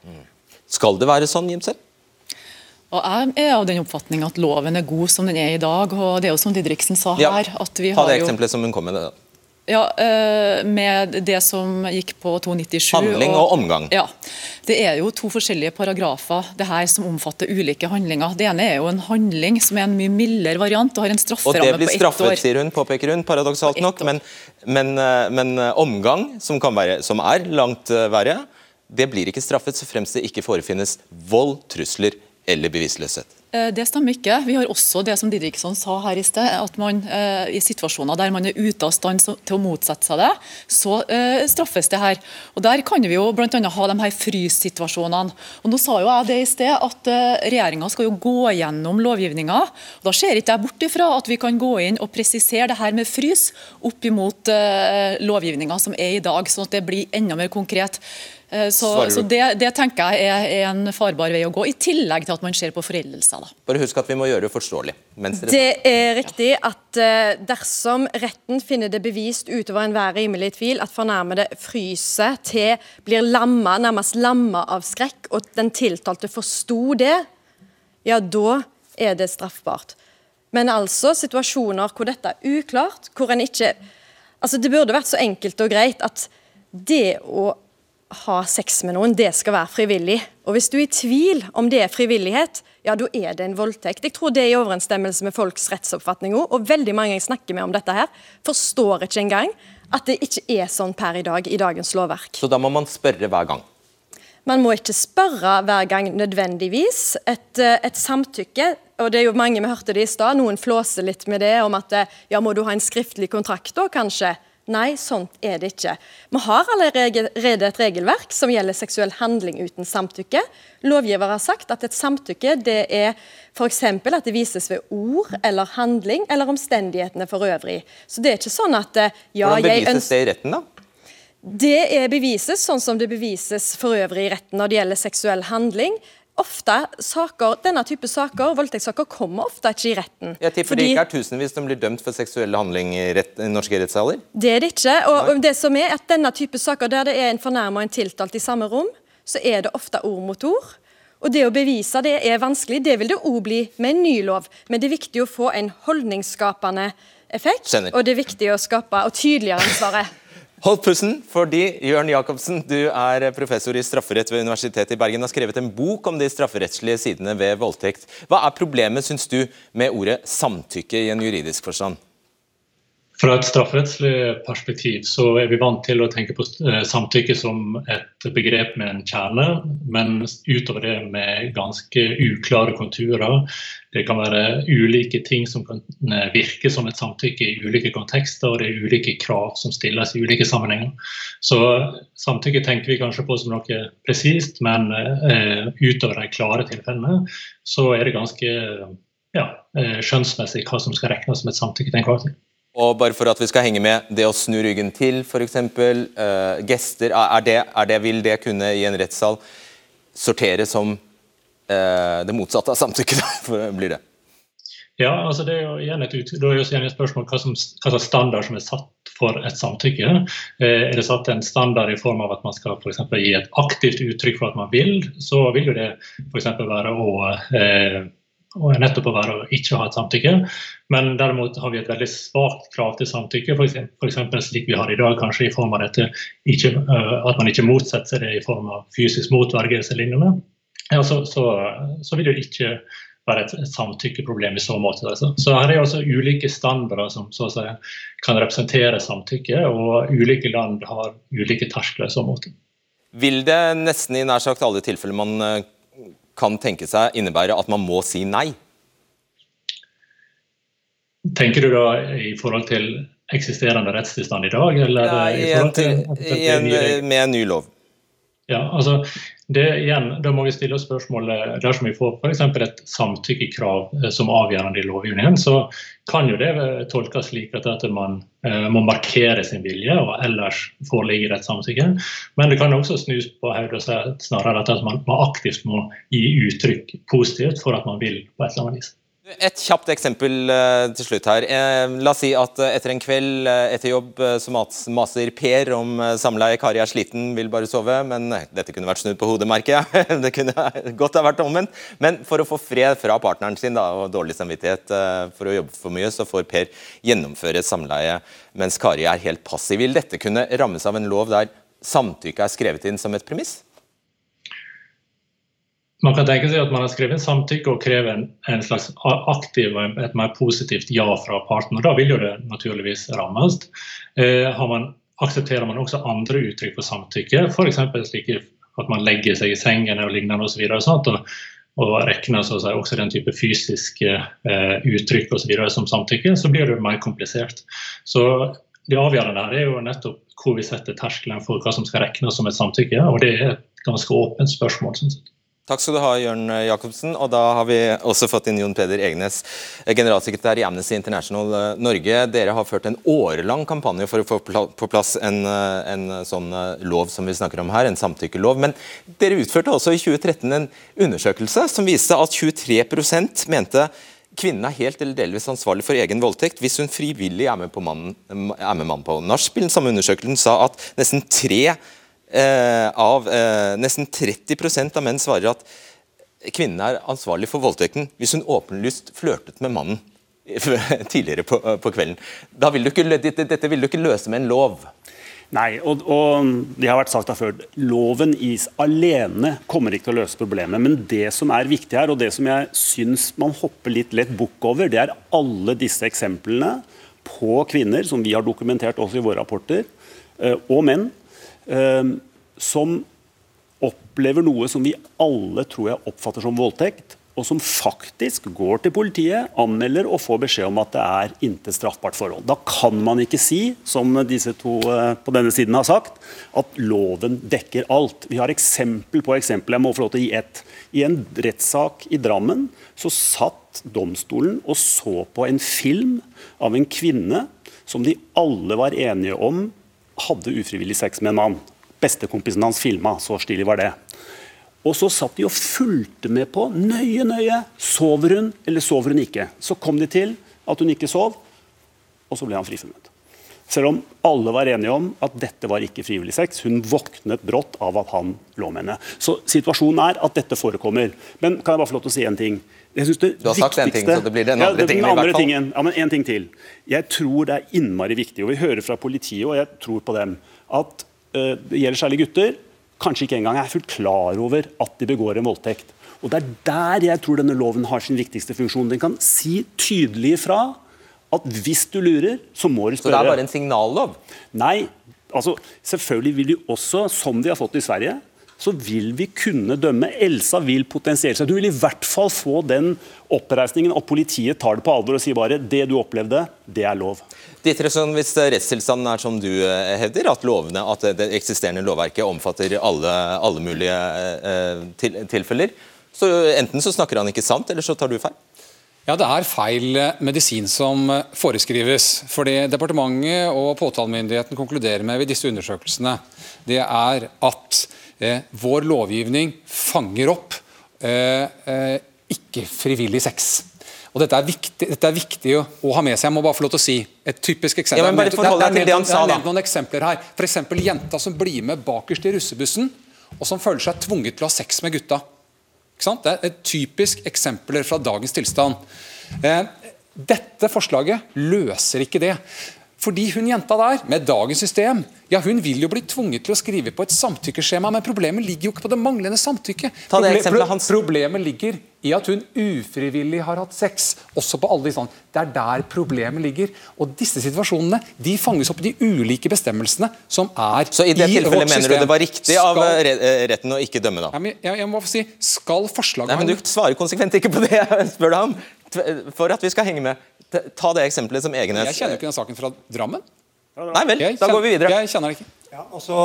Skal det være sånn, Jimsel? Og Jeg er av den oppfatning at loven er god som den er i dag. og det er jo som Didriksen sa Ja, her, at vi Ta har det jo eksempelet som hun kom med. da. Ja, eh, Med det som gikk på 297 Handling og omgang. Ja, Det er jo to forskjellige paragrafer det her som omfatter ulike handlinger. Det ene er jo en handling som er en mye mildere variant og har en strafferamme på ett år. Og det blir straffet, sier hun, påpeker hun, paradoksalt nok. Men, men, eh, men eh, omgang, som, kan være, som er langt verre, det blir ikke straffet så fremst det ikke forefinnes vold, trusler eller bevisstløshet. Eh, Det stemmer ikke. Vi har også det som Didriksson sa her i sted, at man eh, i situasjoner der man er ute av stand til å motsette seg det, så eh, straffes det her. Og Der kan vi jo bl.a. ha de her fryssituasjonene. Og Nå sa jo jeg det i sted, at regjeringa skal jo gå gjennom lovgivninga. Da ser ikke jeg bort ifra at vi kan gå inn og presisere det her med frys opp imot lovgivninga som er i dag, sånn at det blir enda mer konkret. Eh, Så, så det, det tenker jeg er, er en farbar vei å gå, i tillegg til at man ser på foreldelser. da. Bare husk at vi må gjøre det forståelig. Mens dere Det er riktig at eh, dersom retten finner det bevist utover enhver rimelig tvil at fornærmede fryser til blir lamma, nærmest lamma av skrekk, og den tiltalte forsto det, ja, da er det straffbart. Men altså situasjoner hvor dette er uklart, hvor en ikke Altså, det burde vært så enkelt og greit at det å ha sex med noen, det skal være frivillig. Og hvis du er i tvil om det er frivillighet, ja, da er det en voldtekt. Jeg tror det er i overensstemmelse med folks rettsoppfatning òg, og veldig mange jeg snakker med om dette her, forstår ikke engang at det ikke er sånn per i dag i dagens lovverk. Så da må man spørre hver gang. Man må ikke spørre hver gang nødvendigvis. Et, eh, et samtykke, og det er jo mange vi hørte det i stad, noen flåser litt med det om at eh, ja, må du ha en skriftlig kontrakt da, kanskje? Nei, sånt er det ikke. Vi har allerede et regelverk som gjelder seksuell handling uten samtykke. Lovgiver har sagt at et samtykke det er f.eks. at det vises ved ord eller handling eller omstendighetene for øvrig. Så det er ikke sånn at eh, ja, Hvordan bevises det i retten, da? det er bevises sånn som det bevises for øvrig i retten når det gjelder seksuell handling. Ofte saker, Denne type saker, voldtektssaker kommer ofte ikke i retten. Jeg tipper Fordi- det ikke er tusenvis som blir dømt for seksuell handling i, rett, i norske rettssaler. Det er det ikke. Og, Nei. det som er at denne type saker der det er en fornærma og en tiltalt i samme rom, så er det ofte ord mot ord. Og det å bevise det er vanskelig. Det vil det òg bli med en ny lov. Men det er viktig å få en holdningsskapende effekt, Skjønner. og det er viktig å skape og tydeliggjøre ansvaret. Hold pusten, fordi Jørn Jacobsen, du er professor i strafferett ved Universitetet i Bergen, har skrevet en bok om de strafferettslige sidene ved voldtekt. Hva er problemet, syns du, med ordet samtykke i en juridisk forstand? Fra et strafferettslig perspektiv så er vi vant til å tenke på eh, samtykke som et begrep med en kjerne, men utover det med ganske uklare konturer. Det kan være ulike ting som kan eh, virke som et samtykke i ulike kontekster, og det er ulike krav som stilles i ulike sammenhenger. Så samtykke tenker vi kanskje på som noe presist, men eh, utover de klare tilfellene så er det ganske ja, skjønnsmessig hva som skal regnes som et samtykke til enhver tid. Og bare for at vi skal henge med, det å snu ryggen til, f.eks. Uh, gester, er det, er det, vil det kunne i en rettssal sortere som uh, det motsatte av samtykke? blir det? Ja, altså det er jo igjen et, da er jo igjen et spørsmål hva, som, hva slags standard som er satt for et samtykke. Eh, er det satt en standard i form av at man skal for gi et aktivt uttrykk for at man vil, så vil jo det f.eks. være å eh, og nettopp å være og ikke ha et samtykke. Men derimot har vi et veldig svakt krav til samtykke, f.eks. slik vi har i dag, kanskje i form av dette ikke, uh, at man ikke motsetter seg det i form av fysisk motvergelse lignende. Ja, så, så, så, vil det ikke være et, et samtykkeproblem i så måte. Altså. Så her er altså ulike standarder som si, kan representere samtykke, og ulike land har ulike terskler i så måte. Vil det nesten i nær sagt alle tilfeller man eh, kan tenke seg innebære at man må si nei? Tenker du da i forhold til eksisterende rettstilstand i dag? Eller ja, i til, i en, med en ny lov. Ja, altså det, igjen, Da må vi stille oss spørsmålet dersom vi får f.eks. et samtykkekrav eh, som avgjørende i lovgivningen, så kan jo det tolkes slik at, man eh, må markere sin vilje, og ellers foreligger et samtykke. Men det kan også snus på hodet og si snarere at man aktivt må gi uttrykk positivt for at man vil på et eller annet vis. Et kjapt eksempel uh, til slutt her. Uh, la oss si at uh, etter en kveld etter jobb så maser Per om samleie. Kari er sliten, vil bare sove. Men dette kunne vært snudd på hodet, merker jeg. det kunne godt ha vært omvendt. Men for å få fred fra partneren sin da, og dårlig samvittighet for å jobbe for mye, så får Per gjennomføre samleie mens Kari er helt passiv. Vil dette kunne rammes av en lov der samtykke er skrevet inn som et premiss? Man kan tenke seg at man har skrevet samtykke og krever en, en slags aktiv og et mer positivt ja fra parten. og Da vil jo det naturligvis rammes. Eh, man, aksepterer man også andre uttrykk for samtykke, f.eks. slik at man legger seg i sengen og lignende osv. Og, så og, og regner så si, også den type fysiske eh, uttrykk og så videre som samtykke, så blir det mer komplisert. Så det avgjørende her er jo nettopp hvor vi setter terskelen for hva som skal regnes som et samtykke, og det er et ganske åpent spørsmål. Sånn sett. Takk skal du ha, Jørn Jacobsen. Og da har vi også fått inn Jon Peder Egnes, generalsekretær i Amnesty International eh, Norge. Dere har ført en årelang kampanje for å få på plass en, eh, en sånn eh, lov som vi snakker om her, en samtykkelov. Men dere utførte også i 2013 en undersøkelse som viste at 23% mente kvinnen er helt eller delvis ansvarlig for egen voldtekt hvis hun frivillig er med, mannen, er med mannen på nachspiel. Den samme undersøkelsen sa at nesten tre eh, av eh, nesten 30% av menn svarer at kvinnen er ansvarlig for voldtekten hvis hun åpenlyst flørtet med mannen tidligere på, på kvelden. Vil ikke, dette, dette vil du ikke løse med en lov. Nei, og, og, det har vært sagt da før, Loven is alene kommer ikke til å løse problemet. Men det som er viktig her, og det som jeg syns man hopper litt lett bukk over, det er alle disse eksemplene på kvinner, som vi har dokumentert også i våre rapporter, eh, og menn, som opplever noe som vi alle tror jeg oppfatter som voldtekt, og som faktisk går til politiet, anmelder og får beskjed om at det er intet straffbart forhold. Da kan man ikke si, som disse to eh, på denne siden har sagt, at loven dekker alt. Vi har eksempel på eksempel. Jeg må få lov til å gi ett. I en rettssak i Drammen så satt domstolen og så på en film av en kvinne som de alle var enige om hadde ufrivillig sex med en mann. Bestekompisen hans filma, så stilig var det. Og så satt de og fulgte med på, nøye, nøye. Sover hun, eller sover hun ikke? Så kom de til at hun ikke sov, og så ble han frifunnet. Selv om alle var enige om at dette var ikke frivillig sex. Hun våknet brått av at han lå med henne. Så situasjonen er at dette forekommer. Men kan jeg bare få lov til å si en ting? Du har sagt en ting, så det blir den andre ja, tingen i hvert fall. Tingen, ja, men en ting til. Jeg tror det er innmari viktig, og vi hører fra politiet, og jeg tror på dem, at uh, det gjelder særlig gutter, kanskje ikke engang er fullt klar over at de begår en voldtekt. Og Det er der jeg tror denne loven har sin viktigste funksjon. Den kan si tydelig ifra at hvis du lurer, så må du spørre. Så det er bare en signallov? Nei, altså selvfølgelig vil de også, som de har fått i Sverige, så vil vi kunne dømme. Elsa vil potensielt sett Du vil i hvert fall få den oppreisningen, og politiet tar det på alvor og sier bare det du opplevde, det er lov. Ditterson, hvis rettstilstanden er som du eh, hevder, at, lovene, at det eksisterende lovverket omfatter alle, alle mulige eh, til, tilfeller, så enten så snakker han ikke sant, eller så tar du feil? Ja, Det er feil eh, medisin som eh, foreskrives. fordi Departementet og påtalemyndigheten konkluderer med ved disse undersøkelsene, det er at eh, vår lovgivning fanger opp eh, eh, ikke-frivillig sex. Og dette er, viktig, dette er viktig å, ha med seg. Jeg må bare få lov til å si et typisk eksempel. Ja, men bare Jeg har deg til det han sa, da. nevnt noen eksempler her. F.eks. jenta som blir med bakerst i russebussen, og som føler seg tvunget til å ha sex med gutta. Ikke sant? Det er et typisk eksempler fra dagens tilstand. Eh, dette forslaget løser ikke det. Fordi hun jenta der, med dagens system, ja hun vil jo bli tvunget til å skrive på et samtykkeskjema, men problemet ligger jo ikke på det manglende samtykket. Ta det Proble- eksempelet hans. Problemet ligger i at hun ufrivillig har hatt sex. Også på alle de sånn. Det er der problemet ligger. Og disse situasjonene de fanges opp i de ulike bestemmelsene som er Så i det tilfellet vårt mener du det var riktig Skal- av eh, retten å ikke dømme, da? Ja, jeg, jeg må si, Skal forslaget Nei, men Du svarer konsekvent ikke på det jeg spør deg om. For at vi skal henge med. Ta det eksempelet som Egenes Jeg kjenner jo ikke den saken fra Drammen. Nei vel, da går vi videre. Jeg kjenner det ikke. Ja, altså,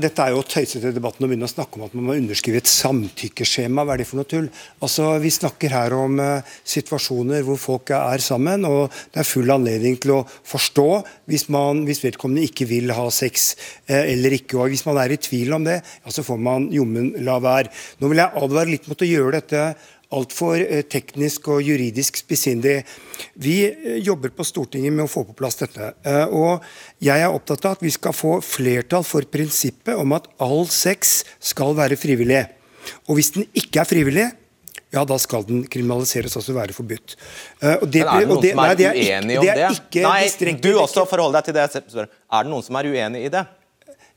dette er jo tøysete debatten å begynne å snakke om at man må underskrive et samtykkeskjema. Hva er det for noe tull? Altså, Vi snakker her om eh, situasjoner hvor folk er sammen, og det er full anledning til å forstå hvis, man, hvis vedkommende ikke vil ha sex eh, eller ikke. og Hvis man er i tvil om det, ja, så får man jommen la være. Nå vil jeg advare litt mot å gjøre dette altfor eh, teknisk og juridisk spissfindig. Vi eh, jobber på Stortinget med å få på plass dette. eh, og Jeg er opptatt av at vi skal få flertall for prinsippet om at all sex skal være frivillig. Og hvis den ikke er frivillig, ja, da skal den kriminaliseres, altså være forbudt. Og det Men er det noen noen som er nei, det uenig om det? Det er ikke Nei, du også forholder deg til det. Er det noen som er uenig i det?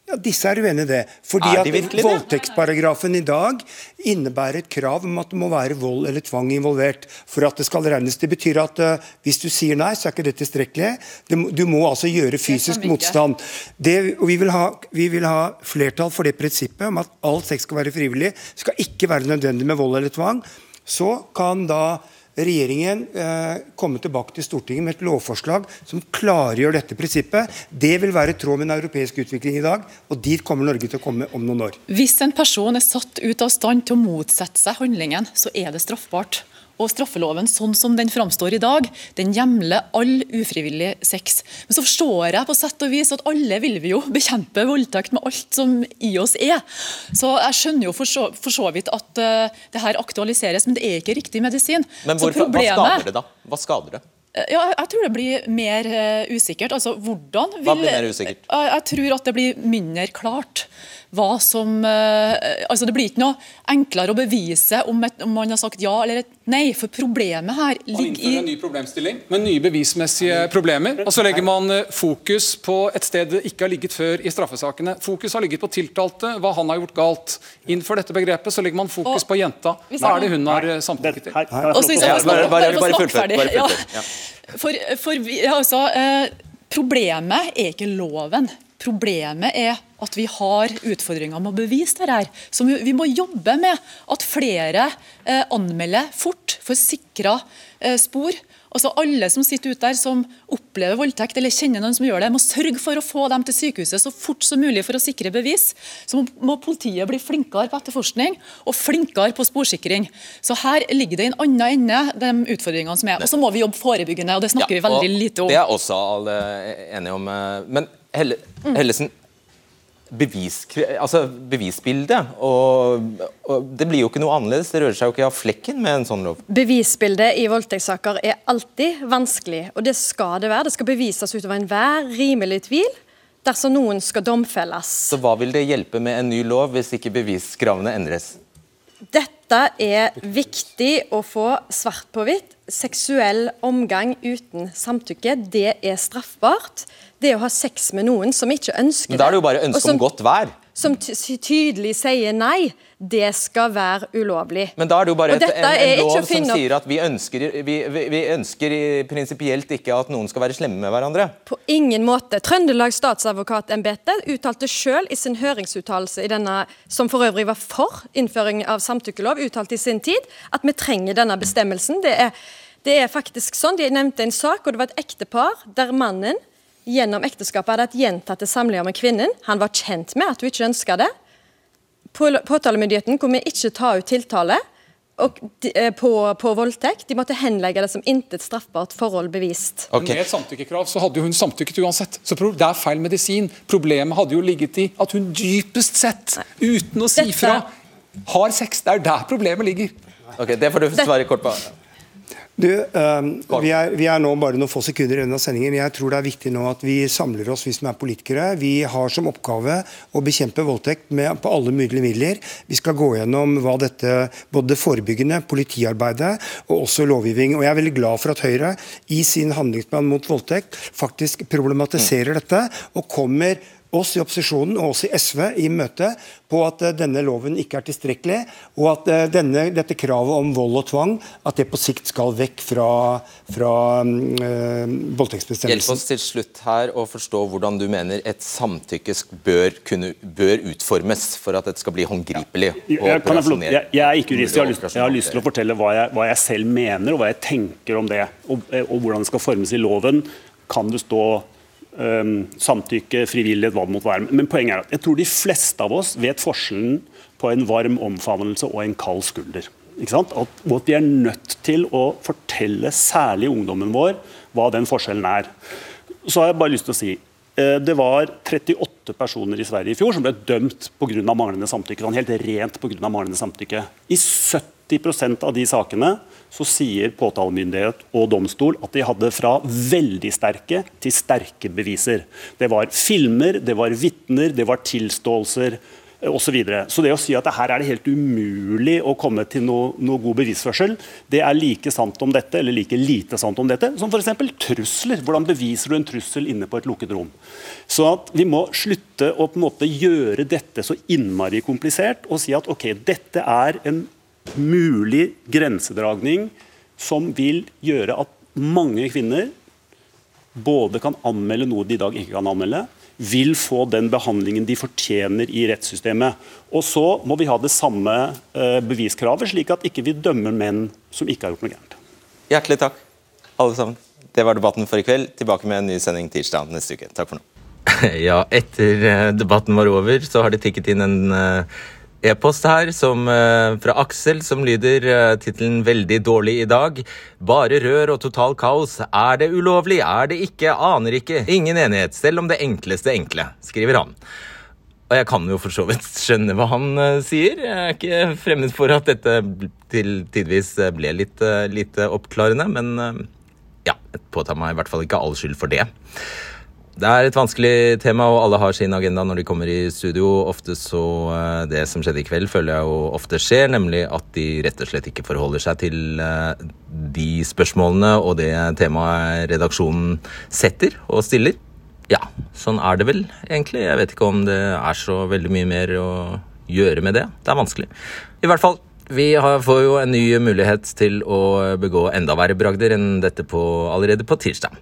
Ja, Disse er uenig i det. Fordi de at? Voldtektsparagrafen i dag innebærer et krav om at det må være vold eller tvang involvert for at det skal regnes. Det betyr at uh, hvis du sier nei, så er ikke det tilstrekkelig. Du må altså gjøre fysisk motstand. Det, og vi, vil ha, vi vil ha flertall for det prinsippet om at all sex skal være frivillig. Skal ikke være nødvendig med vold eller tvang. Så kan da regjeringen eh, komme tilbake til Stortinget med et lovforslag som klargjør dette prinsippet. Det vil være i tråd med den europeiske utviklingen i dag, og dit kommer Norge til å komme om noen år. Hvis en person er satt ut av stand til å motsette seg handlingen, så er det straffbart. Og straffeloven sånn som den framstår i dag, den hjemler all ufrivillig sex. Men så forstår jeg på sett og vis at alle vil vi jo bekjempe voldtekt med alt som i oss er. Så jeg skjønner jo for så, for så vidt at uh, det her aktualiseres, men det er ikke riktig medisin. Men Så problemet, hva skader det, da? Hva skader det? Ja, jeg tror det blir mer uh, usikkert. Altså, hvordan vil, Hva blir mer usikkert? Jeg, jeg tror at det blir mindre klart hva som eh, Altså, det blir ikke noe enklere å bevise om, et, om man har sagt ja eller et nei, for problemet her ligger i Man innfører en ny problemstilling med nye bevismessige problemer. Og så legger man eh, fokus på et sted det ikke har ligget før i straffesakene. Fokus har ligget på tiltalte, hva han har gjort galt. Innenfor dette begrepet så legger man fokus Og- på jenta. Hva er det hun har eh, samtykket til? Bare- bare- bare fullfør, Ja. For, for vi, altså, eh, problemet er ikke loven. Problemet er at vi har utfordringer med å bevise det her. Så vi, må jobbe med at flere eh, anmelder fort for sikra eh, spor. Altså Alle som sitter ute der som opplever voldtekt eller kjenner noen som gjør det, må sørge for å få dem til sykehuset så fort som mulig for å sikre bevis. Så må, politiet bli flinkere på etterforskning og flinkere på sporsikring. Så her ligger det i en annen ende, de utfordringene som er. Og så må vi jobbe forebyggende, og det snakker vi veldig lite om. Det er også alle enige om. eh, Men Helle. Hellesen, bevis, altså bevisbildet og, og Det blir jo ikke noe annerledes. Det rører seg jo ikke av flekken med en sånn lov. Bevisbildet i voldtektssaker er alltid vanskelig, og det skal det være. Det skal bevises utover enhver rimelig tvil dersom noen skal domfelles. Så hva vil det hjelpe med en ny lov hvis ikke beviskravene endres? Dette er viktig å få svart på hvitt. Seksuell omgang uten samtykke, det er straffbart. Det å ha sex med noen som ikke ønsker det. Men Da er det jo bare ønske om godt vær. som tydelig sier nei. Det skal være ulovlig. Men da er det jo bare et, en, en lov som sier at vi ønsker, vi, vi, vi ønsker prinsipielt ikke at noen skal være slemme med hverandre. På ingen måte. Trøndelag statsadvokatembete uttalte selv i sin høringsuttalelse i denne, som for øvrig var for innføring av samtykkelov, uttalte i sin tid at vi trenger denne bestemmelsen. Det er, det er faktisk sånn. De nevnte en sak, og det var et ektepar der mannen gjennom ekteskapet hadde hatt gjentatte samlinger med kvinnen. Han var kjent med at hun ikke ønska det. Påtalemyndigheten kunne ikke ta ut tiltale de, eh, på, på, voldtekt. De måtte henlegge det som intet straffbart forhold bevist. Okay. Med et samtykkekrav så hadde hun samtykket uansett. Så det er feil medisin. Problemet hadde jo ligget i at hun dypest sett, uten å si Dette... fra, har sex. Det er der problemet ligger. Ok, Det får du svare kort på. Du, uh, vi, er, vi, er, nå bare noen få sekunder unna sendingen. Jeg tror det er viktig nå at vi samler oss, vi som er politikere. Vi har som oppgave å bekjempe voldtekt med, på alle mulige midler. Vi skal gå gjennom hva dette, både det forebyggende, politiarbeidet og også lovgivning. Og Jeg er veldig glad for at Høyre i sin handlingsplan mot voldtekt faktisk problematiserer mm. dette og kommer oss i opposisjonen og oss i SV i møte på at uh, denne loven ikke er tilstrekkelig, og at uh, denne, dette kravet om vold og tvang at det på sikt skal vekk fra, fra øh, voldtektsbestemmelsen. Hjelp oss til slutt her å forstå hvordan du mener et samtykke bør, kunne, bør utformes for at dette skal bli håndgripelig. Jeg, jeg, jeg, jeg, er ikke jurist. Jeg har, lyst, jeg har lyst til å fortelle hva jeg, hva selv mener og hva jeg tenker om det, og, og hvordan det skal formes i loven. Kan det stå samtykke, frivillighet, hva det måtte være. Men poenget er at jeg tror de fleste av oss vet forskjellen på en varm omfavnelse og en kald skulder. At, at vi er nødt til å fortelle særlig ungdommen vår hva den forskjellen er. Så har jeg bare lyst til å si eh, det var 38 personer i Sverige i fjor som ble dømt pga. manglende samtykke. Sånn helt rent på grunn av manglende samtykke. I 70 av de sakene så sier påtalemyndighet og domstol at de hadde fra veldig sterke til sterke beviser. Det var filmer, det var vitner, det var tilståelser osv. Så, videre. så det å si at her er det helt umulig å komme til noe, noe, god bevisførsel, det er like sant om dette, eller like lite sant om dette, som f.eks. trusler. Hvordan beviser du en trussel inne på et lukket rom? Så at vi må slutte å på en måte gjøre dette så innmari komplisert og si at ok, dette er en mulig grensedragning som vil gjøre at mange kvinner både kan anmelde noe de i dag ikke kan anmelde, vil få den behandlingen de fortjener i rettssystemet. Og så må vi ha det samme eh, beviskravet, slik at ikke vi dømmer menn som ikke har gjort noe gærent. Hjertelig takk, alle sammen. Det var debatten for i kveld. Tilbake med en ny sending tirsdag neste uke. Takk for nå. Ja, etter eh, debatten var over, så har det tikket inn en uh, e-post her som, uh, fra Aksel som lyder uh, tittelen 'Veldig dårlig i dag'. Bare rør og total kaos. Er det ulovlig? Er det ikke? Aner ikke. Ingen enighet, selv om det enkleste enkle, skriver han. Og jeg kan jo for så vidt skjønne hva han uh, sier. Jeg er ikke fremmed for at dette til tidvis ble litt litt oppklarende, men ja, jeg påtar meg i hvert fall ikke all skyld for det. Det er et vanskelig tema, og alle har sin agenda når de kommer i studio. Ofte så eh, Det som skjedde i kveld, føler jeg jo ofte skjer, nemlig at de rett og slett ikke forholder seg til eh, de spørsmålene og det temaet redaksjonen setter og stiller. Ja, sånn er det vel, egentlig. Jeg vet ikke om det er så veldig mye mer å gjøre med det. Det er vanskelig. I hvert fall, vi får jo en ny mulighet til å begå enda verre bragder enn dette på, allerede på tirsdag